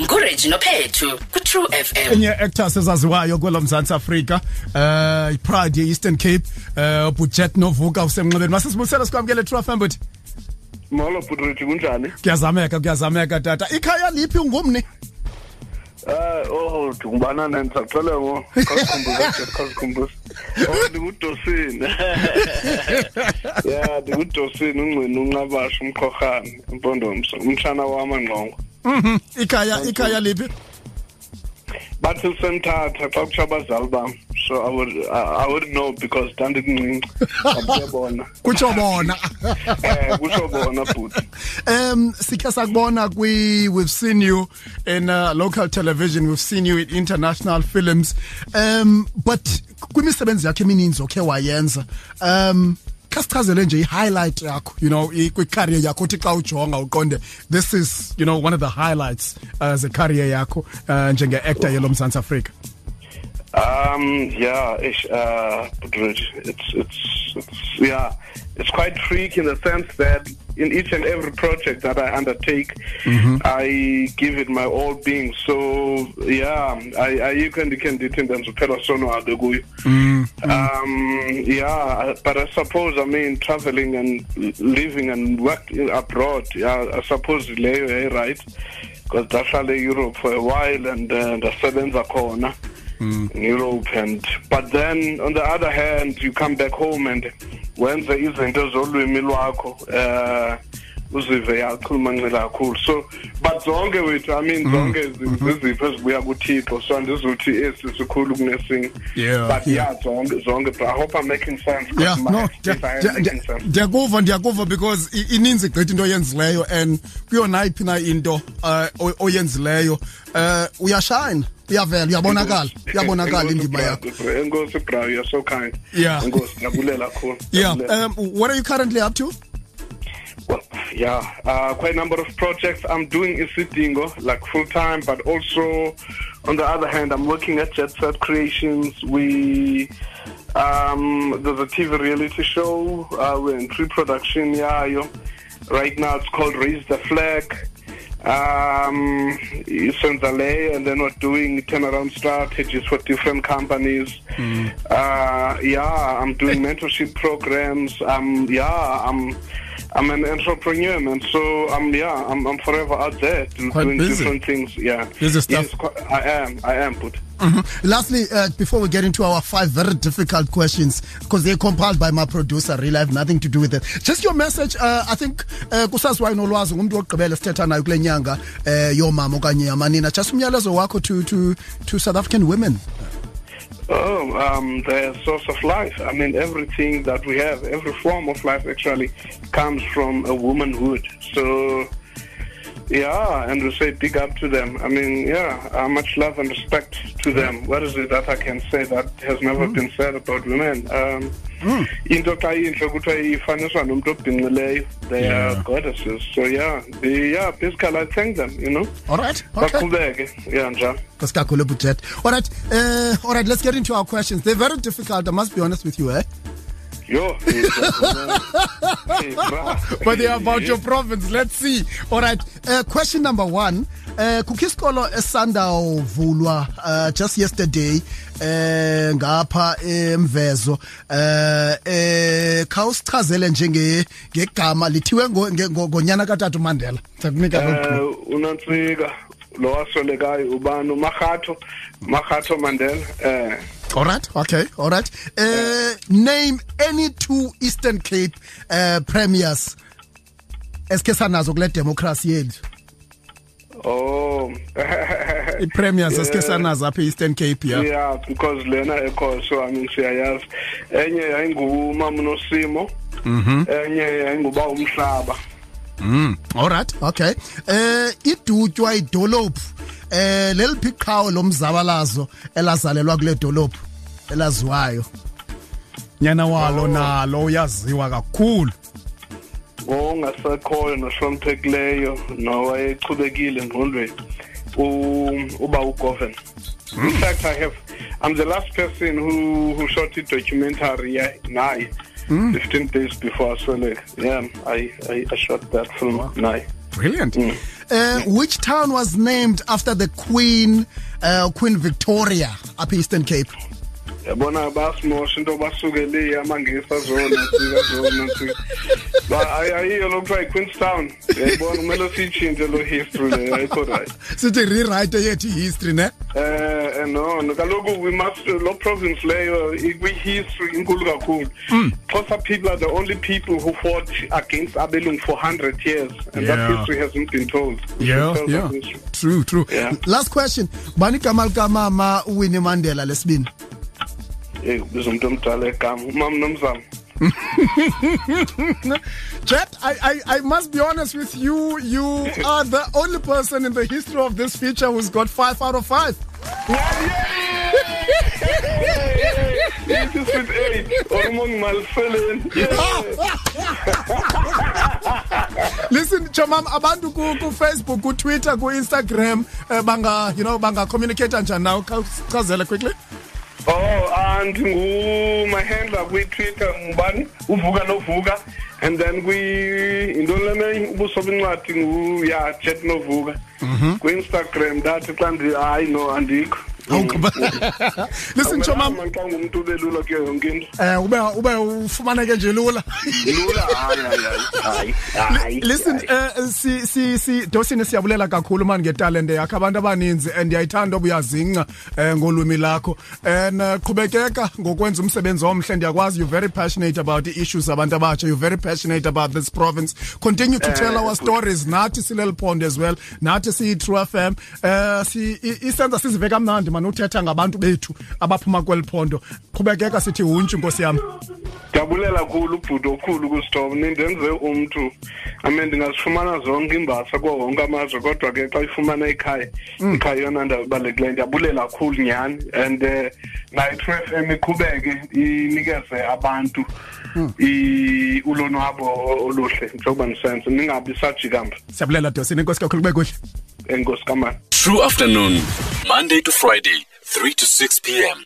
ngureji nophethu ku-true fm enye actors ezaziwayo kwelo mzantsi afrika uh ipride ye-eastern cape uh bujet novuka usemnxebeni. Masisibuyisele sikwamkele true fm but molo bhutrithi kunjani? Kuyazameka kuyazameka tata. Ikhaya liphi ungumni? Eh oh ngubana nendisaxele ngo. Khasikhumbuza khasikhumbuza oh ndingudosini. Ya ndingudosini ungcini unqabasha umkhorhane impondomso umtshana wamangqongo Mhm. ikhaya ikhaya liphi? Bathi lisemthatha xa kutsho abazali bam so i would i, I would know because ndandikuncinci. Abuyabona kutsho bona. Eh kusho bona bhuti um sikhe sakubona kwi we've seen you in uh, local television we've seen you in international films. Um but kwimisebenzi yakho emininzi okhe wayenza um khasichazele nje i-highlight yakho you know yakho uthi xa ujonga uqonde this is you know one of the highlights uh, zecareer yakho uh, njenge-actor yelo mzantsi afrika Um, yeah, ish, uh, It's, it's, it's, yeah, it's quite tricky in the sense that in each and every project that I undertake, I give it my all being. So, yeah, I, I, you can, you can detain them to sono adeguyo. Um, yeah, but I suppose, I mean, traveling and living and working abroad, yeah, I suppose, leyo, eh, right? Because ndahlale Europe for a while and uh, ndasebenza khona in Europe and but then on the other hand you come back home and wenze izinto zolwimi lwakho eh uzive yakhuluma ncela kakhulu. So but zonke wethu i mean zonke zi- zizipho ezibuya kuthixo so andizuthi esi sikhulu kunesinye. Yeah, but yeah. zonke zonke but i hope i'm making sense yeah no if I am making sense. ndiyakuva ndiyakuva because ininzi gqithi into oyenzileyo and kuyonayiphi na into uh, oyenzileyo. Uh, uyashine uyavela uyabonakala uyabonakala indima yakho enkosi bra you're so kind Yeah. enkosi ndiyabulela kakhulu yeah um, what are you currently up to Well, yeah, uh, quite a number of projects. I'm doing in Isidingo like full time, but also on the other hand, I'm working at Jet Set Creations. We um, there's a TV reality show. Uh, we're in pre-production. Yeah, right now it's called Raise the Flag. Um, Senzale, and then we're doing turnaround strategies for different companies. Uh, yeah, I'm doing mentorship programs. Um, yeah, I'm. I'm an entrepreneur, man. So I'm yeah, I'm, I'm forever out there Quite doing busy. different things. Yeah, Busy stuff. Yes, quite, I am. I am. But lastly uh, before we get into our five very difficult questions because they're compiled by my producer really I have nothing to do with it just your message uh, i think uh, kusaziwayo nolwazi ngumntu wokugqibela sithetha nayo kule nyanga uh, yoomama okanye yamanina just umyalezo wakho to, to, to south african women oh, um, the source of life. I mean, everything that we have, every form of life actually comes from a womanhood. So. Yeah, and we say big up to them. I mean, yeah, uh, much love and respect to them. What is it that I can say that has never been said about women? Um, into xa intle kuthiwa ifaniswa nomntu obhinqileyo they Yeah. are goddesses. So yeah the, yeah basically i thank them you know. All right okay. Yeah njalo. Kaskakhulu budget all right uh, all right let's get into our questions. They're very difficult i must be honest with you eh yo hey, bra. but they are about your province. Let's see. All right. Uh, question number one. Uh, kukho isikolo esandawuvulwa uh, just yesterday eh ngapha emvezo. Eh eh khawusichazele njenge ngegama lithiwe ngo- nge- ngo- ngonyana katata Mandela sakunika Eh, lo unantsika lo waswelekayo ubani? Umarhatho marhatho mandela eh. All right. Okay all right. Uh, name any two eastern cape uh, premiers esikhe sanazo kule democracy yethu? Oh. I-premiers esikhe Yeah. sanazo apha e-eastern cape ya? Yeah because lena ekho so i mean siyayazi. Enye yayingumama unosimo enye yayinguba umhlaba. Mm, all right. Okay. Eh idutywa idolophu. Eh leliphi iqhawe lomzabalazo elazalelwa kule dolophu elaziwayo. Nyana walo Oh. nalo uyaziwa kakhulu. Ngongasekhoyo nohloniphekileyo nowayechubekile engqondweni u- uba ugoven in fact i have i'm the last person who, who shot i-documentary yeah, naye 15 days before asweleke yeah I, I, i shot that film naye brilliant. Uh, which town was named after the queen uh, queen victoria up eastern cape? Yabona basimosha into basukele amangisa zona sika zona ayiyo lokuthiwa yi-queenstown. Yayibona kumele siyitshintshe lo history le ayikho right sithi rewrite yethu history ne? Eh no no. Kaloku we must lo province leyo kwi-history inkulu kakhulu. Xhosa people are the only people who fought against abelungu for 100 years and Yeah. that history hasn't been told. We yeah tell yeah. true true. Yeah. last question. Bani igama likamama uwinnie mandela lesibini? Eh biza umuntu omdala egama umama nomzamo. Jet, I, I, I must be honest with you. You are the only person in the history of this feature who's got five out of five. This is with eight ormong malfeleni Listen, Chamam, abantu ku, ku Facebook, ku Twitter, ku Instagram, uh, banga, you know, banga communicate njani now. Chazela quickly. Oh, and ngu my handler kwi-Twitter ngubani? Uvuka novuka. And then kwi into leme ubuso bencwadi ngu ya Jet novuka. Mhm. kwi-Instagram ndathi xa hayi no andikho Listen, ngumuntu ubelula kuyo yonke into. Eh ube, ube ufumaneke nje lula. lula hayi hayi Listen, eh si si si dosini siyabulela kakhulu man ngetalente yakhe abantu abaninzi and ndiyayithanda obuyazinca eh, ngolwimi lakho. And uh, qhubekeka ngokwenza umsebenzi omhle. Ndiyakwazi you very passionate about the issues abantu abatsha. You very passionate about this province. Continue to tell our stories. Nathi sileli phondo as well. Nathi siyi-true f m. Um si, isenza sizive kamnandi man uthetha ngabantu bethu abaphuma kweli phondo qhubekeka sithi huntshi nkosi yam ndiyabulela kakhulu ubhuti okhulu kusitop nindenze umntu i mean ndingazifumana zonke imbasa kuwo wonke amazwe kodwa ke xa ifumana ikhaya ikhaya yona ndawo ibalulekileyo ndiyabulela kakhulu nyhani and um nayo i-true f m iqhubeke inikeze abantu i- ulonwabo oluhle njengoba ndisenza ningabi sajikamva siyabulela dosini inkosi kakhulu kube kuhle. True afternoon, Monday to Friday, 3 to 6 p.m.